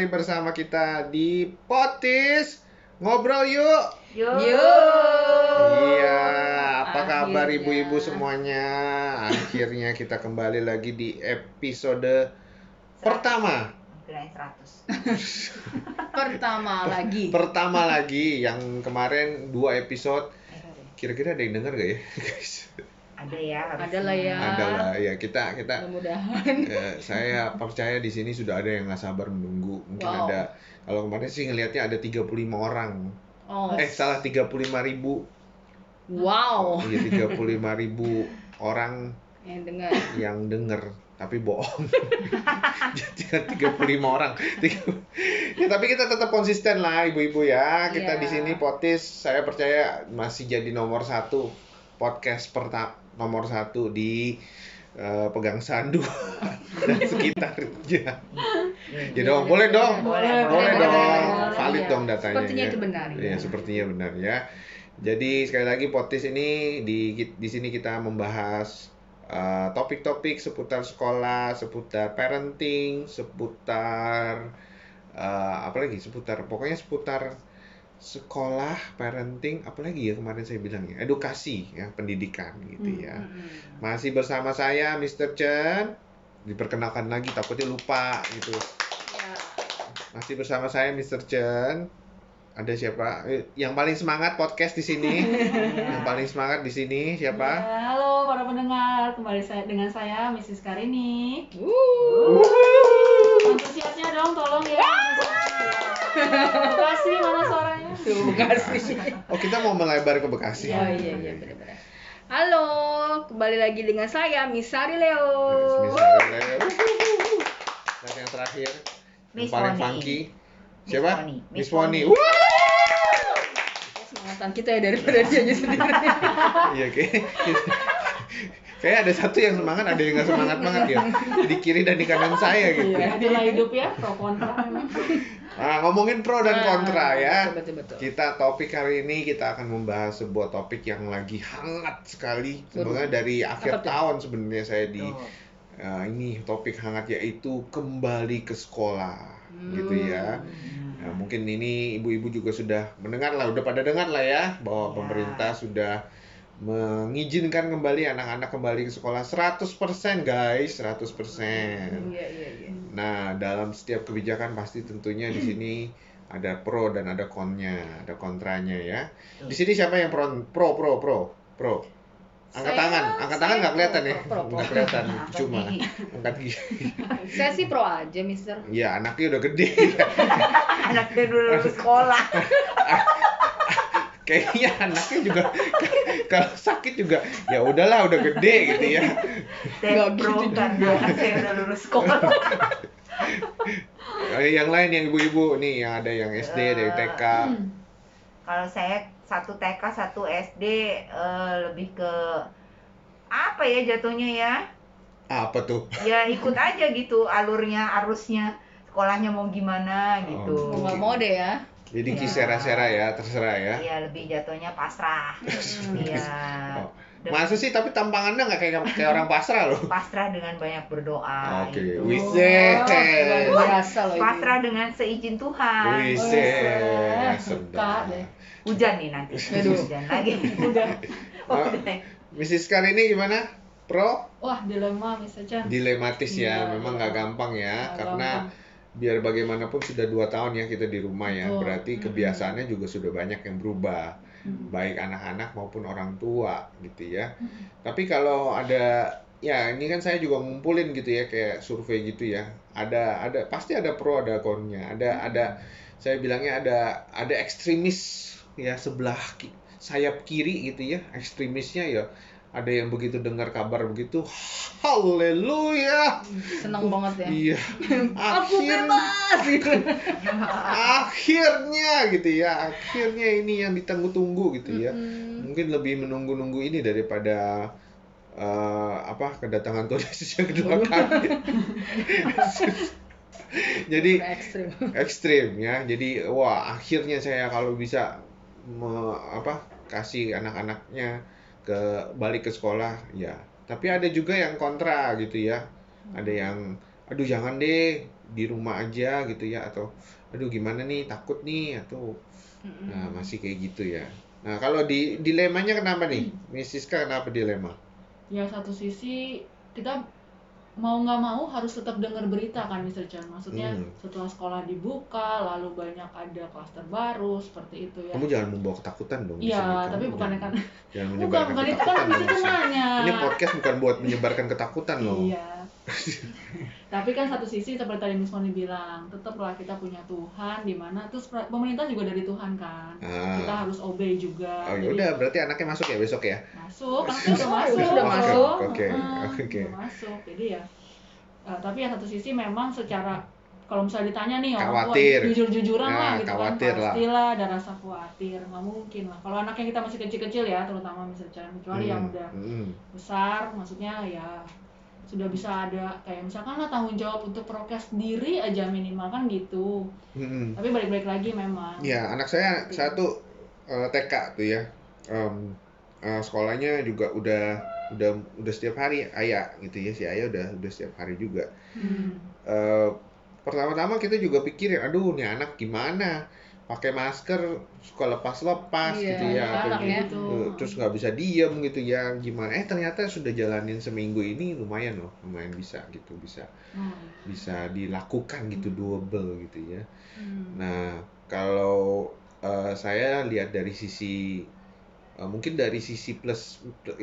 Kembali bersama kita di Potis Ngobrol yuk. Yo. Iya, apa kabar Akhirnya. ibu-ibu semuanya? Akhirnya kita kembali lagi di episode pertama. Kirain 100. Pertama lagi. Pertama lagi yang kemarin dua episode. Kira-kira ada yang denger gak ya, guys? Ada ya harusnya. Ada lah ya. Ada lah ya kita kita Mudah-mudahan. Eh, saya percaya di sini sudah ada yang nggak sabar menunggu. Mungkin Wow. ada kalau kemarin sih ngelihatnya ada 35 orang. Oh. Eh salah 35 ribu. Wow. Iya 35 ribu orang Yang dengar. yang denger tapi bohong. Jadi kan 35 orang. ya tapi kita tetap konsisten lah ibu-ibu ya. Kita Iya. di sini potis saya percaya masih jadi nomor satu podcast pertama nomor satu di eh, Pegang Sandu dan sekitarnya. Ya dong, boleh dong. Boleh, Boleh boleh, dong. boleh. Valid Iya. dong datanya. Sepertinya ya. itu benar. Iya, sepertinya benar ya. Jadi sekali lagi potis ini di di sini kita membahas uh, topik-topik seputar sekolah, seputar parenting, seputar uh, apa lagi? Seputar pokoknya seputar sekolah, parenting, apalagi ya kemarin saya bilang ya, edukasi ya, pendidikan gitu Hmm, ya. hmm, Masih bersama saya Mr. Chen. Diperkenalkan lagi takutnya lupa gitu. Ya. Masih bersama saya Mr. Chen. Ada siapa? Eh, Yang paling semangat podcast di sini. yang paling semangat di sini siapa? Ya, halo para pendengar, kembali saya dengan saya Mrs. Karini. Wuh. Antusiasnya dong, tolong ya. Terima kasih? Tuh, Bekasi. Oh, kita mau melebar ke Bekasi. Oh iya iya benar-benar. Halo, kembali lagi dengan saya Misari Leo. Misalnya, Dan yang terakhir, yang Miss paling funky. Miss Siapa? Miss Woni. Semangatan kita ya daripada dia sendiri. Iya, kayak Kayak ada satu yang semangat, ada yang nggak semangat banget ya. Di kiri dan di kanan saya gitu. Ya, itulah hidup ya, pro kontra. Nah, ngomongin pro dan kontra ya. Betul betul. Kita topik hari ini kita akan membahas sebuah topik yang lagi hangat sekali. Sebenarnya dari akhir Apa tahun sebenarnya saya di uh, ini topik hangat yaitu kembali ke sekolah Hmm. gitu ya. Nah, mungkin ini ibu-ibu juga sudah mendengar lah, udah pada dengar lah ya bahwa Ya. pemerintah sudah mengizinkan kembali anak-anak kembali ke sekolah 100% guys, 100%. Iya iya iya. Nah, dalam setiap kebijakan pasti tentunya di sini ada pro dan ada konnya, ada kontranya ya. Di sini siapa yang pro pro pro pro pro? Angkat Saya- tangan, angkat tangan nggak kelihatan ya? pro. Nggak kelihatan, cuma gigi. angkat gigi. Saya sih pro aja, Mister. Ya, anaknya udah gede. Anaknya dulu lulus sekolah. Kayaknya anaknya juga kalau sakit juga ya udahlah udah gede gitu ya. Nggak gitu anak saya udah lulus sekolah. Eh, Yang lain yang ibu-ibu nih yang ada yang SD, ada yang TK. Kalau saya satu TK, satu SD eh, lebih ke apa ya jatuhnya ya? Apa tuh? Ya ikut aja gitu alurnya, arusnya sekolahnya mau gimana gitu. Oh, Mau nggak mau deh ya. Jadi Ya. kisera-sera ya, terserah ya. Iya lebih jatuhnya pasrah. Iya. Oh. Masa sih tapi tampangannya nggak kayak kayak orang pasrah loh. Pasrah dengan banyak berdoa. Oke, gitu. wiset. Luar biasa loh. ini. Pasrah dengan seizin Tuhan. Sedap. deh. Hujan nih nanti. Aduh. Hujan lagi. Udah. Oh, Oh. udah. Mrs. Kar ini gimana? Pro? Wah, dilema Mr. Chan. Dilematis ya, Iya, memang iya. nggak gampang ya, Nggak karena gampang. Biar bagaimanapun sudah dua tahun ya kita di rumah ya, Betul. berarti kebiasaannya juga sudah banyak yang berubah, Hmm. baik anak-anak maupun orang tua gitu ya. Tapi kalau ada ya ini kan saya juga ngumpulin gitu ya kayak survei gitu ya. Ada ada pasti ada pro ada konnya. Ada ada saya bilangnya ada ada ekstremis ya sebelah sayap kiri gitu ya. Ekstremisnya ya ada yang begitu dengar kabar begitu haleluya. Senang banget ya. Iya. Aku Akhirnya bebas gitu. akhirnya gitu ya. Akhirnya ini yang ditunggu-tunggu gitu ya Mm-mm. mungkin lebih menunggu-nunggu ini daripada eh, apa kedatangan Tuhan Yesus yang kedua kali. Jadi ekstrim. ekstrim ya. Jadi wah akhirnya saya kalau bisa me- apa kasih anak-anaknya ke balik ke sekolah ya. Tapi ada juga yang kontra gitu ya. Ada yang aduh jangan deh di rumah aja gitu ya. Atau aduh gimana nih takut nih atau nah masih kayak gitu ya. Nah kalau di dilemanya kenapa nih? Miss Siska kenapa dilema? Ya satu sisi kita mau nggak mau harus tetap dengar berita kan Mr. Chan maksudnya Hmm. setelah sekolah dibuka lalu banyak ada klaster baru seperti itu ya kamu jangan membawa ketakutan dong iya tapi bukan jangan- kan jangan bukan menyebarkan bukan itu kan ini podcast bukan buat menyebarkan ketakutan loh Iya. Tapi kan satu sisi seperti tadi Miss Moni bilang, tetaplah kita punya Tuhan di mana terus pemerintah juga dari Tuhan kan. Ah. Kita harus obey juga. oh Jadi, yaudah berarti anaknya masuk ya besok ya Masuk, anaknya udah masuk. sudah loh. masuk. Oke, Heeh, oke. Udah masuk. Jadi ya eh, tapi ya satu sisi memang secara kalau misalnya ditanya nih orang tua Khawatir. jujur-jujuran Nah, lah gitu khawatir kan lah. pastilah ada rasa khawatir nggak mungkin lah kalau anaknya kita masih kecil-kecil ya terutama misalnya kecuali yang Hmm, udah hmm. besar maksudnya ya sudah bisa ada kayak misalkan lah tanggung jawab untuk prokes diri aja minimal kan gitu Hmm. tapi balik-balik lagi memang Ya, anak saya satu eh, TK tuh ya. Em, eh, sekolahnya juga udah udah udah setiap hari ayah gitu ya si ayah udah udah setiap hari juga. Hmm. Eh, pertama-tama kita juga pikirin, aduh nih anak gimana pakai masker suka lepas-lepas Iya, gitu ya, atau gitu. ya. Gitu. Eh, terus nggak bisa diem gitu ya gimana? Eh ternyata sudah jalanin seminggu ini lumayan loh, lumayan bisa gitu bisa Hmm. bisa dilakukan gitu double gitu ya. Hmm. Nah, kalau eh, saya lihat dari sisi eh, mungkin dari sisi plus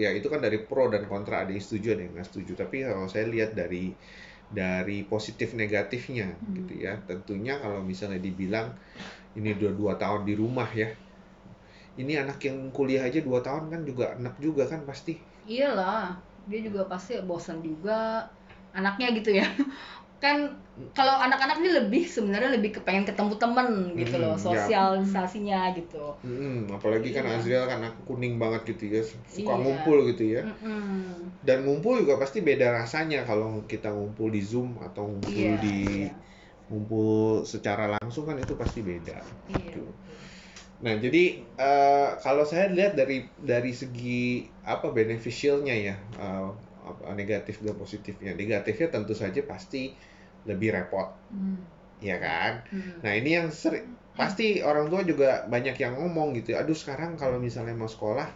ya itu kan dari pro dan kontra ada yang setuju ada yang nggak setuju. Tapi kalau saya lihat dari dari positif negatifnya Hmm. gitu ya. Tentunya kalau misalnya dibilang ini udah dua tahun di rumah ya. Ini anak yang kuliah aja dua tahun kan juga anak juga kan pasti. Iyalah, dia juga pasti bosan juga anaknya gitu ya. Kan kalau anak-anak ini lebih sebenarnya lebih kepengen ketemu temen gitu Hmm, loh, ya. sosialisasinya gitu. Mm, apalagi kan Iya. Azriel kan anak kuning banget gitu ya, suka Iya. ngumpul gitu ya. Mm-mm. Dan ngumpul juga pasti beda rasanya kalau kita ngumpul di Zoom atau ngumpul Iya, di iya. Ngumpul secara langsung kan itu pasti beda. Iya. Gitu. Nah, jadi eh, kalau saya lihat dari dari segi apa beneficialnya ya, apa, negatif dan positifnya. Negatifnya tentu saja pasti lebih repot, Hmm. ya kan? Hmm. Nah, ini yang sering pasti orang tua juga banyak yang ngomong gitu. Aduh, sekarang kalau misalnya mau sekolah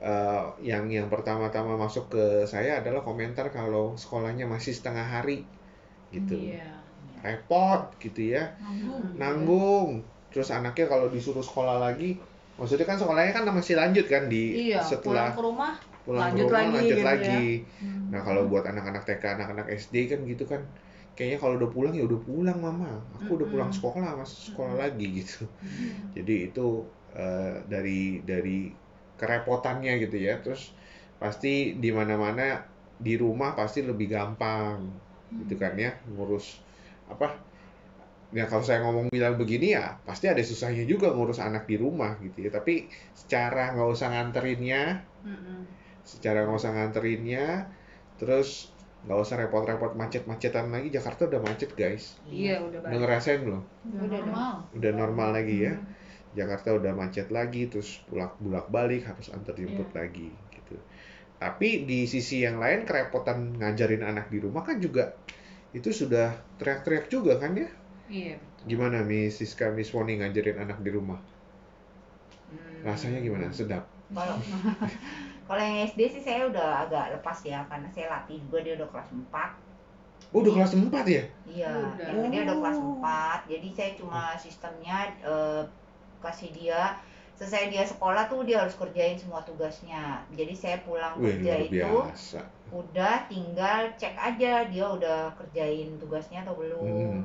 eh, yang yang pertama-tama masuk ke saya adalah komentar kalau sekolahnya masih setengah hari gitu. Iya. Repot gitu ya. Nanggung. Nanggung. Terus anaknya kalau disuruh sekolah lagi, maksudnya kan sekolahnya kan masih lanjut kan di Iya, setelah pulang ke rumah pulang lanjut ke rumah lagi lanjut gitu ya. lagi. Hmm. Nah, kalau buat anak-anak TK, anak-anak SD kan gitu kan. Kayaknya kalau udah pulang ya udah pulang mama. Aku udah Mm-mm. pulang sekolah, masuk sekolah lagi gitu. Jadi itu eh, dari dari kerepotannya gitu ya. Terus pasti di mana-mana di rumah pasti lebih gampang gitu kan ya ngurus apa? Ya kalau saya ngomong bilang begini ya pasti ada susahnya juga ngurus anak di rumah gitu ya. Tapi secara nggak usah nganterinnya Mm-mm. secara nggak usah nganterinnya terus nggak usah repot-repot macet-macetan lagi Jakarta udah macet guys. Iya, udah udah ngerasain belum? Udah Udah normal. udah normal lagi ya. Hmm. Jakarta udah macet lagi terus bulak bulak balik harus antar jemput lagi gitu. Tapi di sisi yang lain kerepotan ngajarin anak di rumah kan juga itu sudah teriak-teriak juga kan ya Iya. gimana Miss Siska Miss Woni ngajarin anak di rumah Hmm. rasanya gimana sedap Kalau kalau yang SD sih saya udah agak lepas ya karena saya latih juga dia udah kelas 4. oh udah kelas 4 ya Iya, Udah. yang dia udah kelas Oh. 4. Jadi saya cuma sistemnya eh, kasih dia selesai dia sekolah tuh dia harus kerjain semua tugasnya. Jadi saya pulang Wih kerja luar itu biasa udah tinggal cek aja dia udah kerjain tugasnya atau belum. Hmm.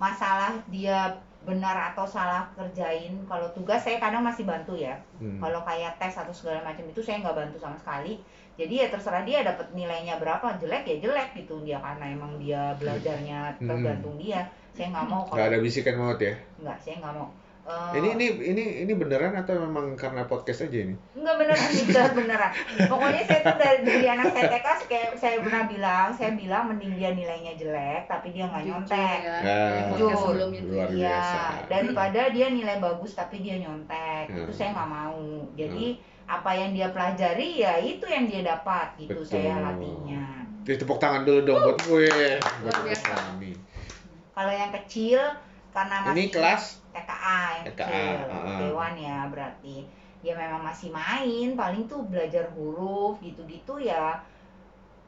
Masalah dia benar atau salah kerjain kalau tugas saya kadang masih bantu ya. Hmm. Kalau kayak tes atau segala macam itu saya nggak bantu sama sekali. Jadi ya terserah dia dapat nilainya berapa jelek ya jelek gitu dia karena emang dia belajarnya Hmm. tergantung dia. Saya nggak mau nggak kalau ada bisikan maut ya nggak saya nggak mau. Eh, ini ini ini ini beneran atau memang karena podcast aja ini Enggak beneran beneran beneran. Pokoknya saya tuh dari, dari anak saya TK kayak saya pernah bilang, saya bilang mending dia nilainya jelek tapi dia nggak Jujur nyontek. ya. Ah, Jujur. sebelumnya Iya, biasa. daripada dia nilai bagus tapi dia nyontek, Hmm. itu saya nggak mau. Jadi apa yang dia pelajari ya itu yang dia dapat gitu Betul. saya latihnya. Jadi tepuk tangan dulu dong buat gue. Buat Luar biasa. kami. Kalau yang kecil karena masih Ini kelas TKA yang TKA, kecil, ah. Dewan ya berarti. Ya memang masih main, paling tuh belajar huruf gitu-gitu ya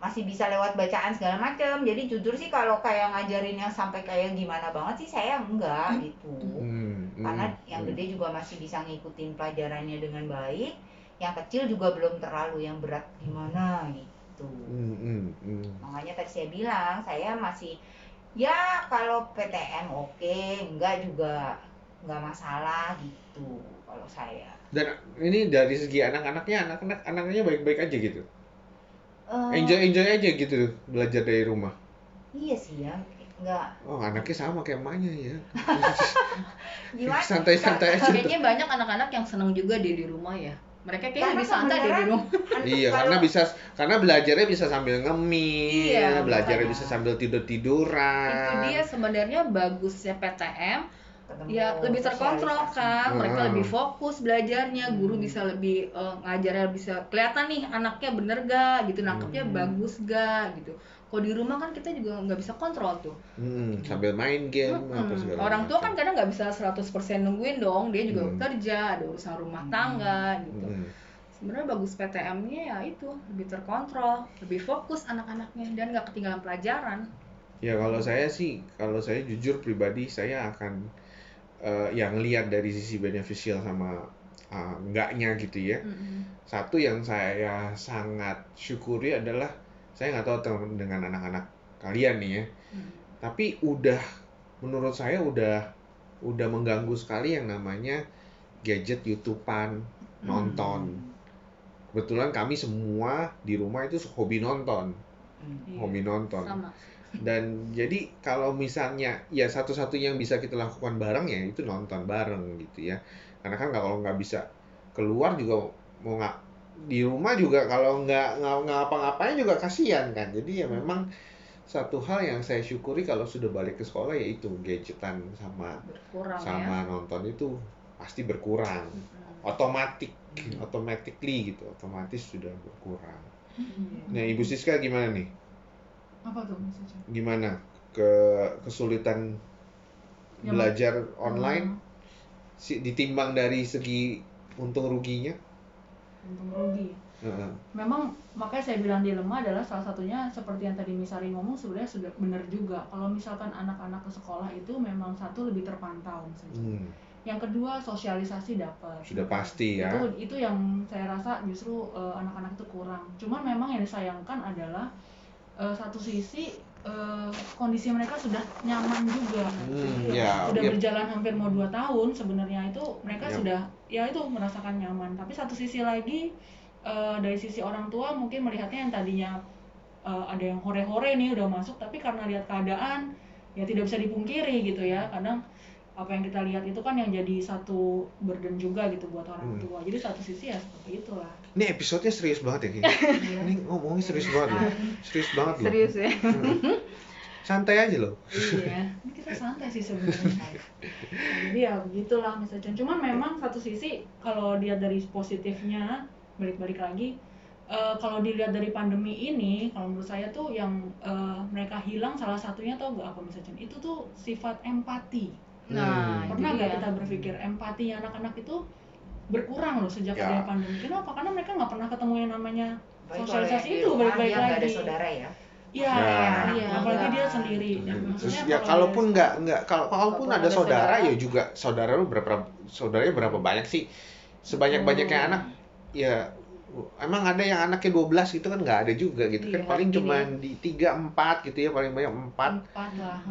masih bisa lewat bacaan segala macam. Jadi jujur sih kalau kayak ngajarin yang sampai kayak gimana banget sih saya enggak gitu. Hmm, hmm, Karena yang hmm. gede juga masih bisa ngikutin pelajarannya dengan baik. Yang kecil juga belum terlalu yang berat gimana gitu. Hmm, hmm, hmm. Makanya tadi saya bilang saya masih ya kalau PTM oke, enggak juga enggak masalah gitu kalau saya. Dan ini dari segi anak-anaknya, anak-anak anaknya baik-baik aja gitu. Eh, Enjoy enjoy aja gitu belajar dari rumah. Iya sih ya, enggak Oh, anaknya sama kayak emaknya ya. gimana? Santai-santai aja. Kayaknya banyak anak-anak yang seneng juga dia di rumah ya. Mereka kayaknya Karena lebih santai dia di rumah. Iya, Kalau- karena bisa karena belajarnya bisa sambil ngemil, Iya, belajarnya makanya. bisa sambil tidur-tiduran. Itu dia sebenarnya bagusnya PTM ketemu ya lebih terkontrol kan mereka Hmm. lebih fokus belajarnya guru bisa lebih eh, ngajarnya bisa kelihatan nih anaknya bener gak gitu nangkepnya Hmm. bagus gak gitu kalau di rumah kan kita juga nggak bisa kontrol tuh Hmm, sambil main game Mm-mm. apa segala orang tua kan kadang nggak bisa 100% nungguin dong dia juga Hmm. kerja ada urusan rumah Hmm. tangga gitu Hmm. sebenarnya bagus PTM-nya ya itu lebih terkontrol lebih fokus anak-anaknya dan nggak ketinggalan pelajaran Ya kalau saya sih, kalau saya jujur pribadi saya akan eh, yang lihat dari sisi beneficial sama eh, enggaknya gitu ya. Satu yang saya sangat syukuri adalah saya nggak tahu teman dengan anak-anak kalian nih ya, Hmm. tapi udah menurut saya udah udah mengganggu sekali yang namanya gadget YouTubean nonton. Kebetulan kami semua di rumah itu hobi nonton, Hmm. Iya, hobi nonton. sama Dan jadi kalau misalnya ya satu-satunya yang bisa kita lakukan bareng ya itu nonton bareng gitu ya. Karena kan kalau nggak bisa keluar juga mau nggak di rumah juga kalau nggak nggak ngapa-ngapain juga kasihan kan. Jadi ya memang satu hal yang saya syukuri kalau sudah balik ke sekolah yaitu gadgetan sama berkurang ya. sama nonton itu pasti berkurang. Otomatik, automatically gitu, otomatis sudah berkurang. Nah, Ibu Siska gimana nih? apa tuh maksudnya gimana? Ke kesulitan Yang- belajar online? Hmm, si ditimbang dari segi untung ruginya untung rugi. Heeh. memang makanya saya bilang dilema adalah salah satunya seperti yang tadi Misari ngomong sebenarnya sudah benar juga. Kalau misalkan anak-anak ke sekolah itu memang satu lebih terpantau misalnya. Hmm, yang kedua sosialisasi dapat. Sudah pasti ya. Itu itu yang saya rasa justru eh, anak-anak itu kurang. Cuman memang yang disayangkan adalah eh, satu sisi eh, kondisi mereka sudah nyaman juga Hmm, ya, udah ya. berjalan hampir mau dua tahun sebenarnya itu mereka Ya. sudah ya itu merasakan nyaman tapi satu sisi lagi eh, dari sisi orang tua mungkin melihatnya yang tadinya eh, ada yang hore-hore nih udah masuk tapi karena lihat keadaan ya tidak bisa dipungkiri gitu ya kadang apa yang kita lihat itu kan yang jadi satu burden juga gitu buat orang Hmm. tua. Jadi satu sisi ya seperti itulah. Ini episodenya serius banget ya kayaknya ini ngomongnya serius banget loh. Serius banget loh. Serius ya? Hmm. santai aja loh. Iya. Ini kita santai sih sebenarnya. Jadi ya begitulah misalnya cuman memang satu sisi kalau lihat dari positifnya balik-balik lagi eh, kalau dilihat dari pandemi ini kalau menurut saya tuh yang eh, mereka hilang salah satunya tau gak apa misalnya itu tuh sifat empati nah Hmm. pernah nggak dia. kita berpikir empatinya anak-anak itu berkurang loh sejak Ya. ada pandemi kenapa karena mereka nggak pernah ketemu yang namanya sosialisasi itu dia nggak ada lagi. saudara ya. Iya, Ya. iya, apalagi dia sendiri. Dan Terus maksudnya ya kalau kalaupun nggak nggak kalau kalaupun Kalaupun ada ada saudara saudara. ya juga saudara lu berapa saudaranya berapa banyak sih sebanyak banyaknya Hmm. anak ya emang ada yang anaknya 12 gitu kan? Nggak ada juga gitu kan? Iya, paling gini cuma di tiga empat gitu ya paling banyak empat.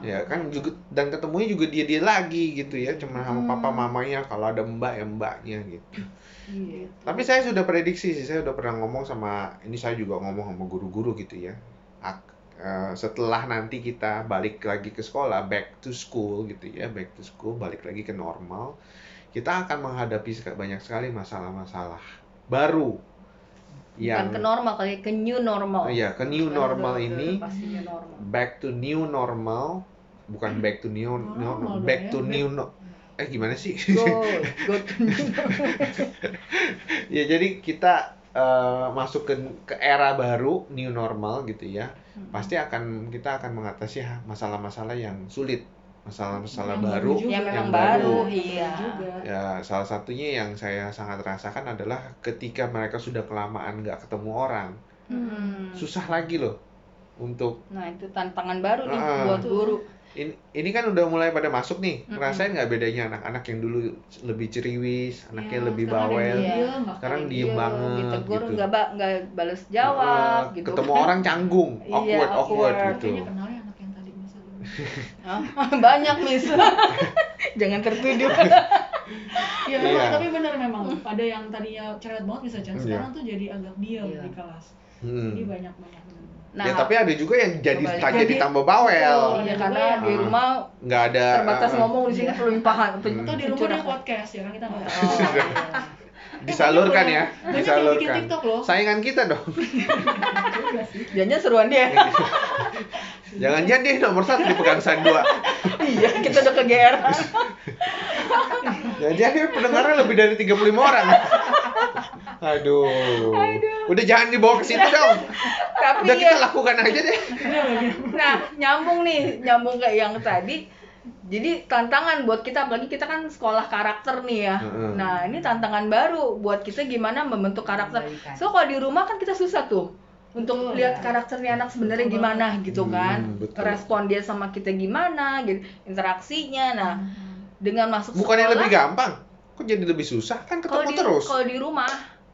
Ya kan juga dan ketemunya juga dia dia lagi gitu ya cuma sama Hmm. papa mamanya kalau ada mbak ya mbaknya gitu. Iya. tapi saya sudah prediksi sih saya udah pernah ngomong sama ini saya juga ngomong sama guru-guru gitu ya. Ak- eh, setelah nanti kita balik lagi ke sekolah back to school gitu ya back to school balik lagi ke normal kita akan menghadapi banyak sekali masalah-masalah baru bukan yang ke normal kali ke new normal. Iya, ke new Sekarang normal udah- ini udah new normal. back to new normal bukan back to new, Normal no- dong back ya, to new no- eh gimana sih? Go go to new normal. Ya jadi kita eh, masuk ke ke era baru new normal gitu ya. Pasti akan kita akan mengatasi masalah-masalah yang sulit masalah-masalah baru juga. yang memang yang baru, baru. iya juga ya salah satunya yang saya sangat rasakan adalah ketika mereka sudah kelamaan nggak ketemu orang Hmm. susah lagi loh untuk nah itu tantangan baru nih Ah. buat guru ini, ini kan udah mulai pada masuk nih ngerasain nggak bedanya anak-anak yang dulu lebih ceriwis anaknya Ya, lebih bawel Iya. nggak sekarang diem Iya, banget ditegur gitu nggak ba- nggak balas jawab Heeh, gitu ketemu orang canggung Iya, awkward awkward awkward. gitu Kayaknya kenal ya anak yang tadi misalnya. Ah, banyak miss jangan tertuduh Iya, Iya. memang, tapi benar memang ada yang tadinya cerewet banget bisa. Iya. Sekarang tuh jadi agak diam Iya. di kelas. Hmm. Jadi banyak banyak nah ya tapi ada juga yang jadi Kembali. tak jadi Jadi- tambah bawel iya Ada karena juga di rumah nggak ada terbatas uh, ngomong di sini Iya. pelimpahan Hmm. Atau di rumah pencurahan. podcast ya kan kita nggak. Oh, iya. disalurkan ya bikin disalurkan saingan kita dong. Jangan seruan dia. jangan-jangan dia nomor satu di pegang dua iya, kita udah ke GR. jangan-jangan dia pendengarnya lebih dari 35 orang aduh. udah jangan dibawa ke situ dong Tapi udah kita lakukan aja deh nah nyambung nih, nyambung kayak yang tadi. Jadi tantangan buat kita, apalagi kita kan sekolah karakter nih ya. Heeh. Nah ini tantangan baru buat kita gimana membentuk karakter. So kalau di rumah kan kita susah tuh untuk Betul, lihat ya. karakternya anak sebenarnya Betul gimana gitu kan, Hmm, betul. respon dia sama kita gimana, gitu, interaksinya. Nah dengan masuk bukannya sekolah, lebih gampang kok jadi lebih susah kan kalau ketemu di terus kalau di rumah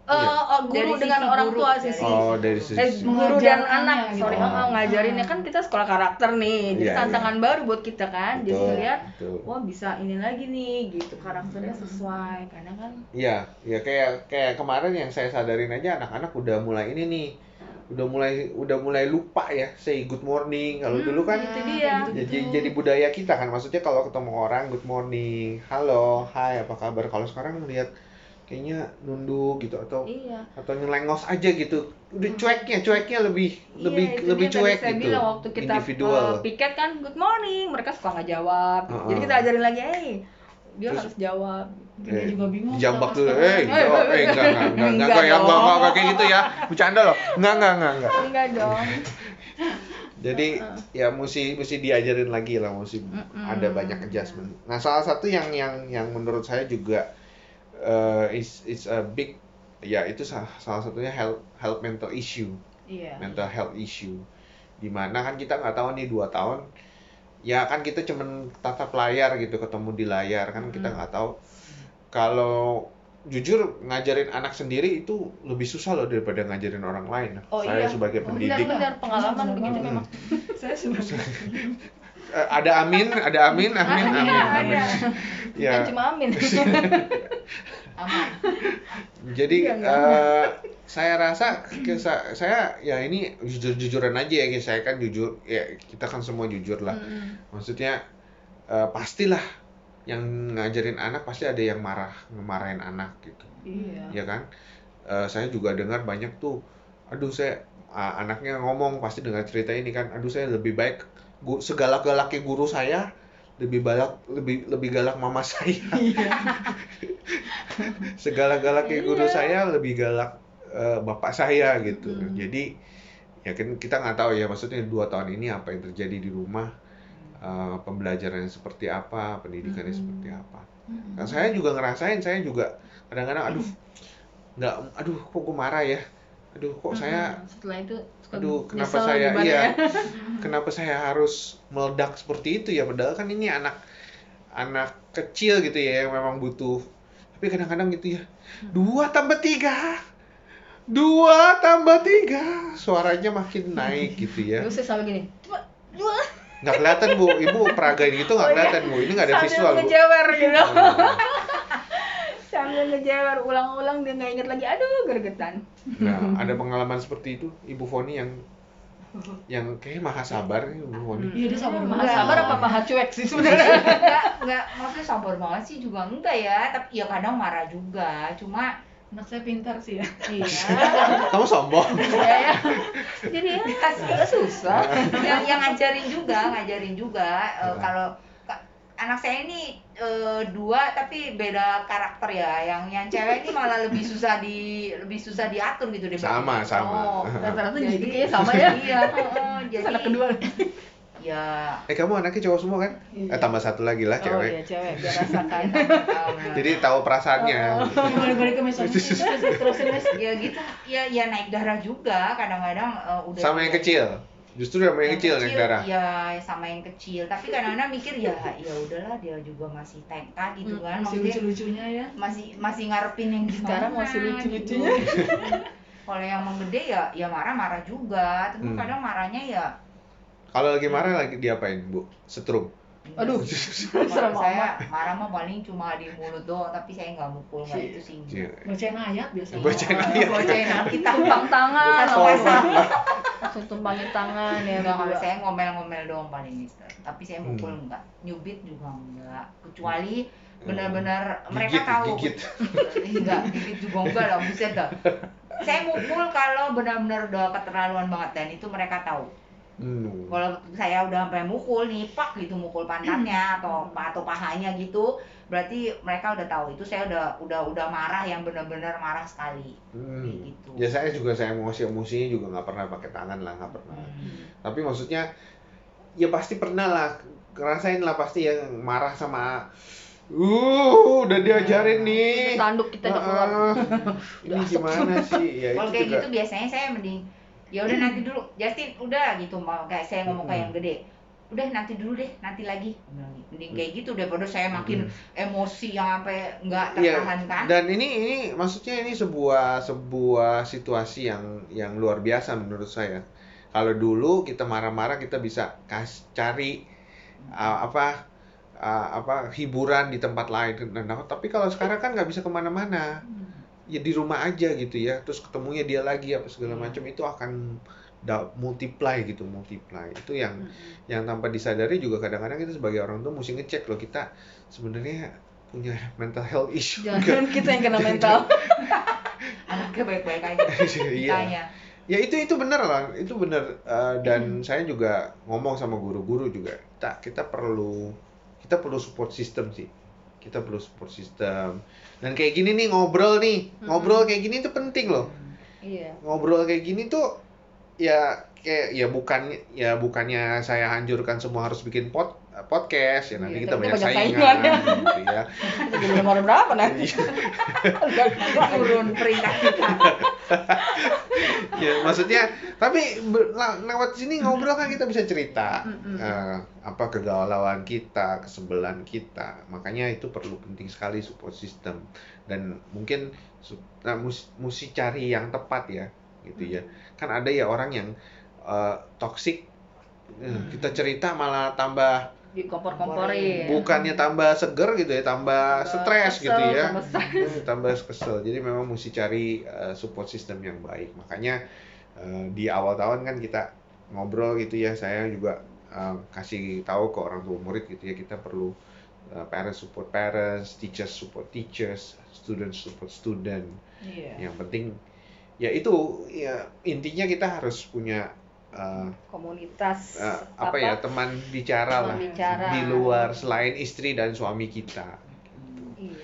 eh, Iya. oh, guru Dari dengan sisi orang guru, tua sisi oh dari Eh, sisi guru dan anak, gitu. sorry, Oh. oh, ngajarinnya kan kita sekolah karakter nih, jadi Iya, tantangan baru buat kita kan, jadi Betul, ngeliat, betul. wah bisa ini lagi nih, gitu karakternya sesuai, karena kan, Iya, ya kayak kayak kemarin yang saya sadarin aja anak-anak udah mulai ini nih, udah mulai udah mulai lupa ya say good morning. Kalau Hmm, dulu kan itu Ya, dia. jadi gitu. jadi budaya kita kan, maksudnya kalau ketemu orang good morning, halo, hai apa kabar. Kalau sekarang lihat kayaknya nunduk gitu atau iya. atau nyelengos aja gitu. Udah cueknya, cueknya lebih lebih iya, lebih dia tadi cuek saya gitu. bilang waktu kita Individual. eh, piket kan good morning, mereka suka nggak jawab, Heeh. jadi kita ajarin lagi, hey, dia Terus- harus jawab. Dia juga bingung. Jambak dulu, eh, enggak, eh, enggak, enggak, enggak, enggak, Enggak enggak, ya, enggak, enggak, kayak gitu ya, bercanda loh, enggak, enggak, enggak, enggak. Enggak dong. Jadi ya mesti mesti diajarin lagi lah, mesti Mm-mm. ada banyak adjustment. Nah salah satu yang yang yang menurut saya juga uh, is is a big ya itu salah, salah satunya health health mental issue, Iya. mental health issue. Di mana kan kita nggak tahu nih dua tahun, ya kan kita cuman tatap layar gitu ketemu di layar kan kita nggak tahu. Kalau jujur ngajarin anak sendiri itu lebih susah loh daripada ngajarin orang lain. Oh saya iya. sebagai Oh, pendidik pengalaman Benar begitu banget. memang. Saya sebenarnya. Eh, ada amin, ada amin, amin, Ah, amin, iya, amin. iya. Ya, Bukan cuma amin. aman jadi Iya, nggak eh, saya rasa sa- saya ya ini jujur-jujuran aja ya, guys. saya kan jujur, ya kita kan semua jujur lah. Mm-mm. Maksudnya eh, pastilah yang ngajarin anak pasti ada yang marah, ngemarahin anak gitu, Iya. ya kan? Eh, saya juga dengar banyak tuh, aduh saya ah, anaknya ngomong pasti dengar cerita ini kan, aduh saya lebih baik gu- segalak-galaknya guru saya lebih galak lebih lebih galak mama saya. Segala-galaknya guru Iya. saya lebih galak eh, bapak saya gitu. Hmm. Jadi ya kan kita nggak tahu ya maksudnya dua tahun ini apa yang terjadi di rumah, eh, pembelajarannya seperti apa, pendidikannya Hmm. seperti apa. Nah, saya juga ngerasain, saya juga kadang-kadang aduh nggak, aduh kok gue marah ya, aduh kok saya Mm-mm. setelah itu Aduh, kenapa nyesel saya gimana iya, ya? kenapa saya harus meledak seperti itu ya? Padahal kan ini anak anak kecil gitu ya yang memang butuh. Tapi kadang-kadang gitu ya, dua tambah tiga, dua tambah tiga, suaranya makin naik gitu ya. Terus saya sama gini. Coba dua. Nggak kelihatan bu, ibu peragain gitu nggak Oh, iya. kelihatan bu. Ini nggak ada Sambil visual bu. Sambil ngejewer ulang-ulang dia nggak inget lagi. Aduh, gregetan. Nah, ada pengalaman seperti itu, Ibu Foni yang yang kayak maha sabar nih Ibu Foni. Iya dia sabar Maha sabar apa maha cuek sih sebenarnya? enggak enggak maksudnya sabar banget sih juga enggak ya tapi ya kadang marah juga cuma Anak saya pintar sih ya. iya Kamu sombong. Iya ya. Jadi ya susah. yang yang ngajarin juga ngajarin juga eh, Iya. kalau ka- anak saya ini eh, dua tapi beda karakter ya. Yang yang cewek ini malah lebih susah di lebih susah diatur gitu deh. Sama, sama. Oh, Rata-rata Jadi- jadi kayaknya sama ya. Iya, heeh, jadi Anak kedua. ya Eh kamu anaknya cowok semua kan? Iya. Eh tambah satu lagi lah Oh cewek. iya cewek biar rasakan. Jadi tahu perasaannya. balik-balik ke misalnya terus terus terus ya gitu ya ya naik darah juga kadang-kadang eh, udah Sama yang kecil. Justru sama yang kecil naik darah. ya sama yang kecil tapi kadang-kadang mikir ya ya udahlah dia juga masih TK gitu Hmm, kan masih maksudnya lucu-lucunya ya masih masih ngarepin yang Sekarang gimana masih gitu. lucu-lucunya. kalau yang menggede ya ya marah-marah juga tapi Hmm. kadang marahnya ya Kalau lagi marah lagi diapain, Bu? Setrum. Aduh. Serem saya marah mah paling cuma di mulut doang tapi saya nggak mukul nggak itu sih Iya. bacain ayat biasanya Bacain ayat. bacain Alkitab Tumpang tangan. Langsung tumpangin tangan ya. Enggak, kalau saya ngomel-ngomel doang paling mister. Tapi saya mukul Hmm. enggak. Nyubit juga enggak. Kecuali benar-benar Gigit, mereka tahu. gigit. enggak, gigit juga enggak lah, buset dah. Saya mukul kalau benar-benar udah keterlaluan banget dan itu mereka tahu. Hmm. Kalau saya udah sampai mukul nih, pak gitu mukul pantatnya atau atau pahanya gitu, berarti mereka udah tahu itu saya udah udah udah marah yang benar-benar marah sekali. Hmm. Kayak gitu. Ya saya juga saya emosi emosinya juga nggak pernah pakai tangan lah nggak pernah. Hmm. Tapi maksudnya ya pasti pernah lah ngerasain lah pasti yang marah sama uh udah diajarin nih. Tanduk kita udah keluar. Ah, ini gimana sih? Ya Kalau itu kayak juga. gitu biasanya saya mending ya udah nanti dulu. Justin udah gitu mau kayak saya ngomong kayak yang gede. Udah nanti dulu deh. Nanti lagi. Gitu. mending kayak gitu daripada saya makin emosi yang sampai nggak Iya, tertahankan dan ini ini maksudnya ini sebuah sebuah situasi yang yang luar biasa menurut saya. Kalau dulu kita marah-marah kita bisa kas cari uh, apa uh, apa hiburan di tempat lain. Nah, tapi kalau sekarang kan nggak bisa ke mana-mana. Ya di rumah aja gitu ya. Terus ketemunya dia lagi apa segala Iya. macam itu akan da- multiply gitu multiply itu yang Hmm. yang tanpa disadari juga kadang-kadang kita sebagai orang tua mesti ngecek loh kita sebenarnya punya mental health issue? Jangan kita yang kena mental. anaknya baik-baik aja Iya. ditanya Ya itu itu benar lah, itu benar Eh, dan saya juga ngomong sama guru-guru juga. Kita kita perlu kita perlu support system sih. Kita perlu support system. Dan kayak gini nih ngobrol nih, ngobrol kayak gini tuh penting loh. Iya. Ngobrol kayak gini tuh ya kayak ya bukan ya bukannya saya anjurkan semua harus bikin pod, podcast ya nanti Iya, kita tapi banyak banyak saingan saingan. gitu ya. Kita jadi nomor berapa nanti? turun peringkat kita ya maksudnya tapi lewat sini ngobrol kan kita bisa cerita Mm-mm. eh, apa kegalauan kita kesebelan kita makanya itu perlu penting sekali support system dan mungkin nah, mus- mesti cari yang tepat ya gitu ya kan ada ya orang yang eh, toxic eh, kita cerita malah tambah Dikompor-komporin. bukannya tambah seger gitu ya tambah stres kesel, gitu ya tambah stres. Tambah kesel jadi memang mesti cari uh, support system yang baik makanya uh, di awal tahun kan kita ngobrol gitu ya saya juga uh, kasih tahu ke orang tua murid gitu ya kita perlu uh, parents support parents teachers support teachers students support student Iya. yang penting ya itu ya intinya kita harus punya uh, Komunitas. uh, apa ya teman bicara Teman lah bicara. di luar selain istri dan suami kita Iya.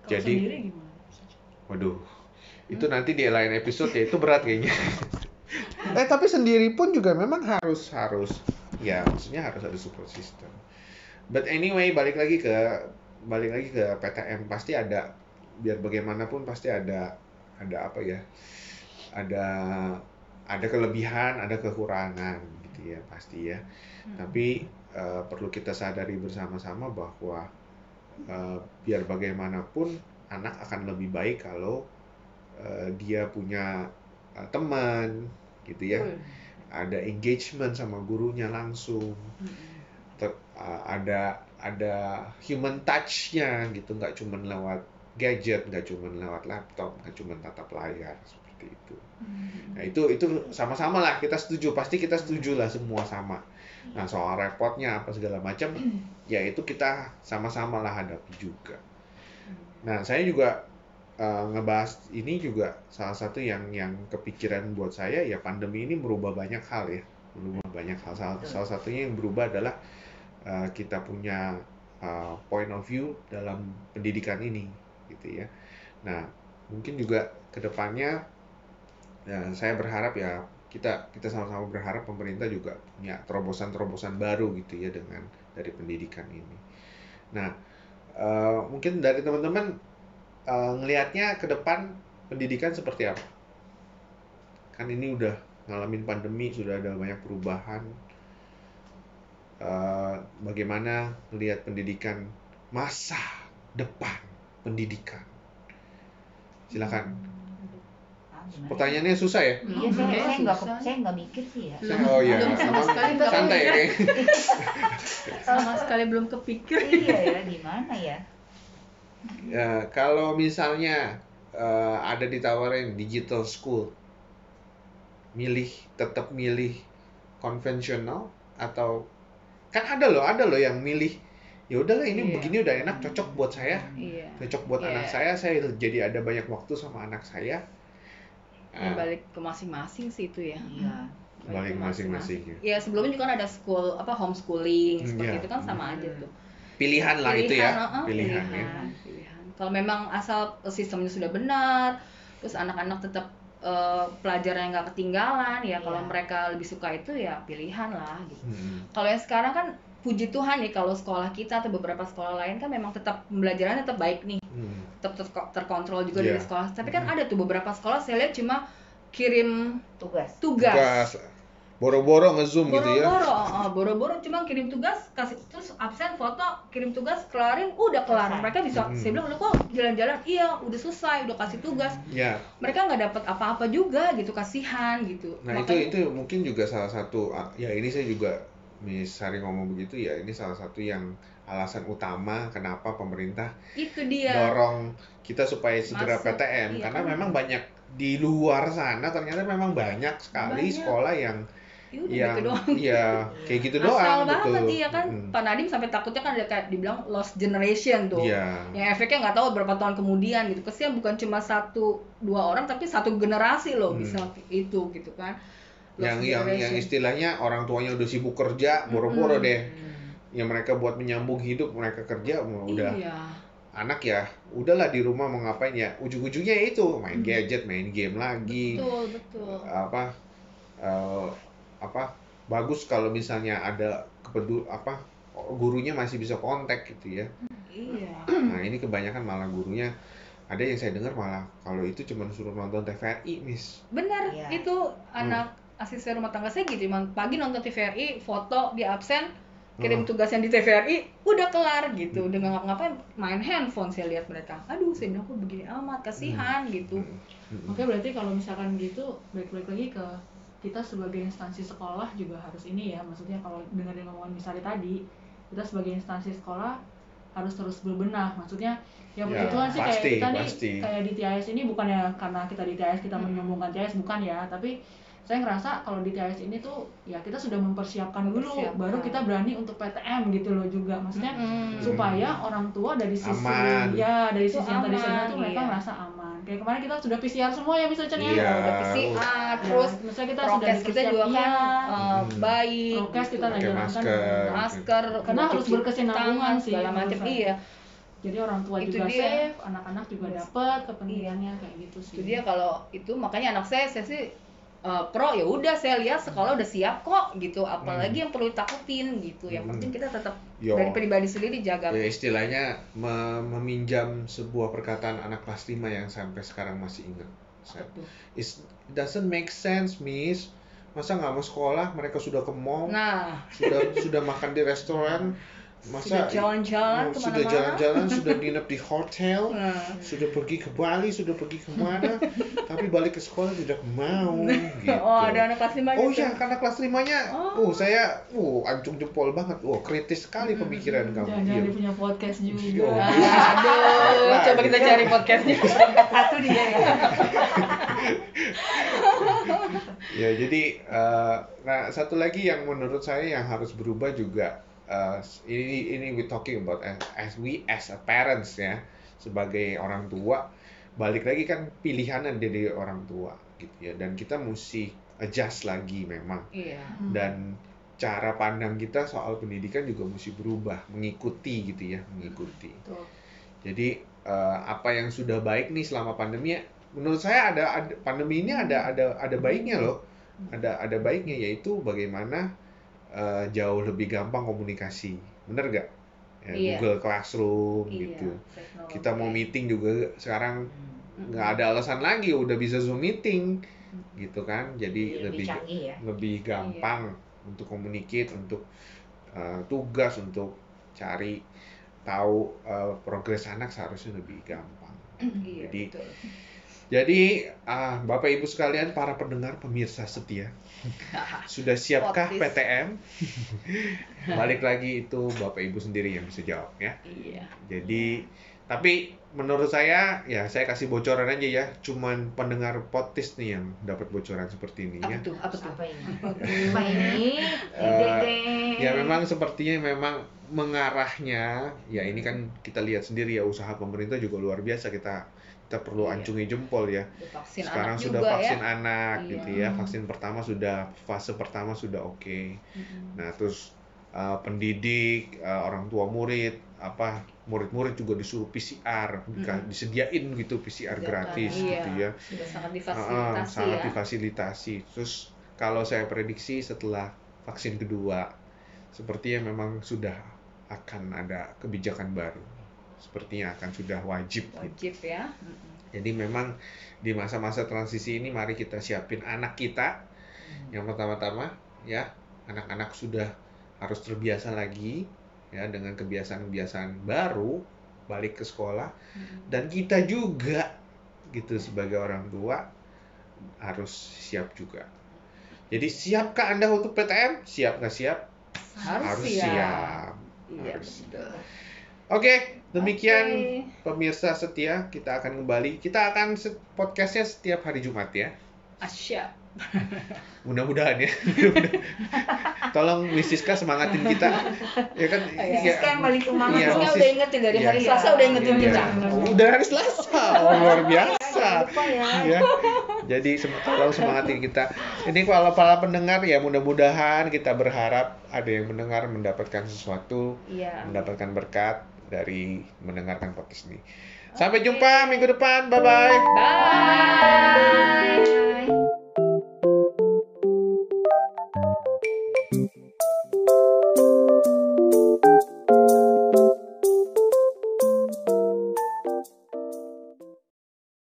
Kalau Jadi- sendiri gimana Waduh, itu nanti di lain episode ya itu berat kayaknya. eh tapi sendiri pun juga memang harus harus ya maksudnya harus ada support system. But anyway balik lagi ke balik lagi ke PTM pasti ada biar bagaimanapun pasti ada ada apa ya ada ada kelebihan ada kekurangan gitu ya pasti ya. Tapi eh, perlu kita sadari bersama-sama bahwa eh, biar bagaimanapun anak akan lebih baik kalau eh, dia punya eh, teman gitu ya. Ada engagement sama gurunya langsung. Ter- eh, ada ada human touch-nya gitu. Nggak cuma lewat gadget nggak cuma lewat laptop nggak cuma tatap layar seperti itu nah itu itu sama-sama lah kita setuju. Pasti kita setuju lah semua sama. Nah soal repotnya apa segala macam ya itu kita sama-sama lah hadapi juga. Nah saya juga eh, ngebahas ini juga salah satu yang yang kepikiran buat saya ya pandemi ini merubah banyak hal ya. Merubah banyak hal. Salah, salah satunya yang berubah adalah eh, kita punya uh, point of view dalam pendidikan ini gitu ya. Nah, mungkin juga ke depannya ya, saya berharap ya kita kita sama-sama berharap pemerintah juga punya terobosan-terobosan baru gitu ya dengan dari pendidikan ini. Nah, uh, mungkin dari teman-teman uh, ngelihatnya ke depan pendidikan seperti apa? Kan ini udah ngalamin pandemi, sudah ada banyak perubahan. Uh, bagaimana melihat pendidikan masa depan pendidikan? Silakan. Gimana? Pertanyaannya susah ya? Iya, saya, Kayaknya saya nggak saya nggak mikir sih ya. Belum. Oh iya, sama sekali nggak santai kayaknya. sama sekali belum kepikir iya ya, gimana ya? Ya, kalau misalnya eh, ada ditawarin digital school, milih tetap milih konvensional atau kan ada loh, ada loh yang milih ya udahlah ini Iya. begini udah enak cocok buat saya, iya cocok buat Iya. anak saya, saya jadi ada banyak waktu sama anak saya. Ya, balik ke masing-masing sih itu ya Iya. balik ke masing-masing ya. ya sebelumnya juga kan ada school apa homeschooling Hmm, seperti iya. itu kan sama aja tuh Pilihan lah itu ya, uh-uh, pilihan ya. pilihan, pilihan. kalau memang asal sistemnya sudah benar terus anak-anak tetap eh, pelajaran yang nggak ketinggalan ya kalau Iya. mereka lebih suka itu ya pilihan lah gitu Hmm. kalau yang sekarang kan puji Tuhan nih kalau sekolah kita atau beberapa sekolah lain kan memang tetap pembelajarannya tetap baik nih Hmm. tetap ter- terkontrol juga Iya. dari sekolah tapi kan Mhm. ada tuh beberapa sekolah saya lihat cuma kirim Tugas. tugas Tugas boro-boro nge-zoom gitu ya. boro-boro oh, boro-boro cuma kirim tugas kasih terus absen foto kirim tugas kelarin udah kelar mereka bisa Hmm. saya bilang lu kok jalan-jalan iya udah selesai udah kasih tugas Ya, mereka nggak dapat apa-apa juga gitu kasihan gitu Nah Makanya- itu itu mungkin juga salah satu ah, ya ini saya juga Miss Sari ngomong begitu ya ini salah satu yang alasan utama kenapa pemerintah itu dia dorong kita supaya segera Masuk, PTM iya karena kan? memang banyak di luar sana ternyata memang banyak sekali Banyak. sekolah yang Ya udah yang gitu doang ya kayak gitu asal doang banget betul. iya kan Mm-mm. Pak Nadim sampai takutnya kan ada kayak dibilang lost generation tuh Iya. yang efeknya nggak tahu berapa tahun kemudian gitu kesian bukan cuma satu dua orang tapi satu generasi loh Hmm. bisa itu gitu kan yang yang yang istilahnya orang tuanya udah sibuk kerja boro-boro Mm-mm. deh. Yang mereka buat menyambung hidup mereka kerja mau udah. Iya. Anak ya udahlah di rumah mau ngapain ya? Ujung-ujungnya itu main Hmm. gadget main game lagi. Betul betul. Apa eh, apa bagus kalau misalnya ada kepedu apa gurunya masih bisa kontak gitu ya. Iya. Nah ini kebanyakan malah gurunya. Ada yang saya dengar malah kalau itu cuma suruh nonton TVRI miss. Benar Iya. itu Hmm. Asisten rumah tangga saya gitu emang pagi nonton TVRI foto di absen kirim Hmm. tugas yang di TVRI udah kelar gitu udah nggak ngapa-ngapain main handphone saya lihat mereka aduh saya bilang kok begini amat kasihan gitu Hmm. Hmm. Oke berarti kalau misalkan gitu balik-balik lagi ke kita sebagai instansi sekolah juga harus ini ya maksudnya kalau dengerin omongan misalnya tadi kita sebagai instansi sekolah harus terus berbenah maksudnya ya puji Ya, Tuhan sih kayak pasti, kita nih pasti. kayak di TIS ini bukan ya karena kita di TIS kita Hmm. menyombongkan TIS bukan ya tapi saya ngerasa kalau di TIS ini tuh ya kita sudah mempersiapkan dulu Mempersiapkan. baru kita berani untuk PTM gitu loh juga maksudnya Mm-mm. supaya orang tua dari sisi Aman. ya dari Itu sisi yang tadi saya tuh mereka iya. merasa aman kayak kemarin kita sudah PCR semua ya misalnya ya Iya. udah PCR terus Ya, misalnya kita sudah kita juga kan eh, Hmm. baik Prokes kita Pakai jalankan masker. masker Karena harus berkesinambungan sih segala macam iya jadi orang tua Itu juga dia. safe anak-anak juga dapat kepentingannya kayak gitu sih itu dia kalau itu makanya anak saya saya sih eh, pro ya udah saya lihat sekolah udah siap kok gitu. Apalagi yang perlu ditakutin gitu. Yang Hmm. penting kita tetap Yo. dari pribadi sendiri jaga. Ya istilahnya me- meminjam sebuah perkataan anak kelas 5 yang sampai sekarang masih ingat. It doesn't make sense miss. Masa nggak mau sekolah mereka sudah ke mall nah. sudah sudah makan di restoran masa sudah jalan-jalan Oh, sudah jalan-jalan sudah nginep di hotel nah sudah pergi ke Bali sudah pergi ke mana tapi balik ke sekolah tidak mau gitu. oh ada anak kelas lima Oh gitu iya, karena kelas limanya, Oh. uh saya, uh ancung jempol banget, wah kritis sekali pemikiran kamu. jangan-jangan Iya. dia punya podcast juga Ah, aduh coba kita cari podcastnya Satu dia ya. Ya jadi, eh, nah satu lagi yang menurut saya yang harus berubah juga, eh, ini ini we talking about as, as we as a parents ya, sebagai orang tua, balik lagi kan pilihannya dari orang tua gitu ya, dan kita mesti adjust lagi memang. iya dan cara pandang kita soal pendidikan juga mesti berubah, mengikuti gitu ya, mengikuti. Betul. Jadi eh, apa yang sudah baik nih selama pandemi ya, menurut saya ada, ada pandemi ini ada ada ada baiknya loh. Ada ada baiknya yaitu bagaimana eh, jauh lebih gampang komunikasi. Bener gak? Ya, Iya. Google Classroom Iya, gitu. teknologi. Kita mau meeting juga sekarang Hmm. nggak ada alasan lagi udah bisa Zoom meeting gitu kan. Jadi lebih lebih canggih ya lebih gampang untuk communicate, untuk uh, tugas, untuk cari tahu uh, progres anak seharusnya lebih gampang. Iya, Jadi betul. Jadi ah, Bapak Ibu sekalian para pendengar pemirsa setia sudah siapkah. PTM? Balik lagi itu Bapak Ibu sendiri yang bisa jawab ya. Iya. Jadi tapi menurut saya ya saya kasih bocoran aja ya, cuman pendengar potis nih yang dapat bocoran seperti ini Apa ya. tuh? Apa tuh? apa ini apa ini Eh, Deng. Ya memang sepertinya memang mengarahnya ya ini kan kita lihat sendiri ya usaha pemerintah juga luar biasa kita kita perlu Iya. ancungi jempol ya. Vaksin Sekarang sudah juga vaksin ya. anak Iya. gitu ya. Vaksin pertama sudah fase pertama sudah oke. Mm-mm. Nah, terus uh, pendidik, uh, orang tua murid, apa murid-murid juga disuruh PCR, Mm-mm. disediain gitu PCR gratis iya. gitu ya. Sudah sangat difasilitasi sangat ya. difasilitasi. Terus kalau saya prediksi setelah vaksin kedua, sepertinya memang sudah akan ada kebijakan baru. Sepertinya akan sudah wajib. gitu. Wajib ya. Mm-mm. Jadi memang di masa-masa transisi ini mari kita siapin anak kita. Yang pertama-tama ya, anak-anak sudah harus terbiasa lagi ya dengan kebiasaan-kebiasaan baru balik ke sekolah Mm-mm. dan kita juga gitu sebagai orang tua harus siap juga. Jadi siapkah Anda untuk PTM? Siap nggak siap? Harus, siap. Iya, Harus. betul. Oke, demikian Oke. pemirsa setia kita akan kembali. Kita akan se- podcastnya setiap hari Jumat ya. Asyap. Mudah-mudahan ya. Tolong Misiska semangatin kita. Ya kan? Iya. Siska yang paling semangat Iya, tuh. Harusnya Misis- udah ingetin dari hari Iya. Selasa udah ingetin Iya, kita. iya. Udah hari Selasa. Oh, luar biasa. Ya ya. Jadi sem- tolong semangatin kita. Ini kalau para pendengar ya mudah-mudahan kita berharap ada yang mendengar mendapatkan sesuatu, Iya. mendapatkan berkat dari mendengarkan podcast ini. Sampai jumpa minggu depan. Bye bye. Bye.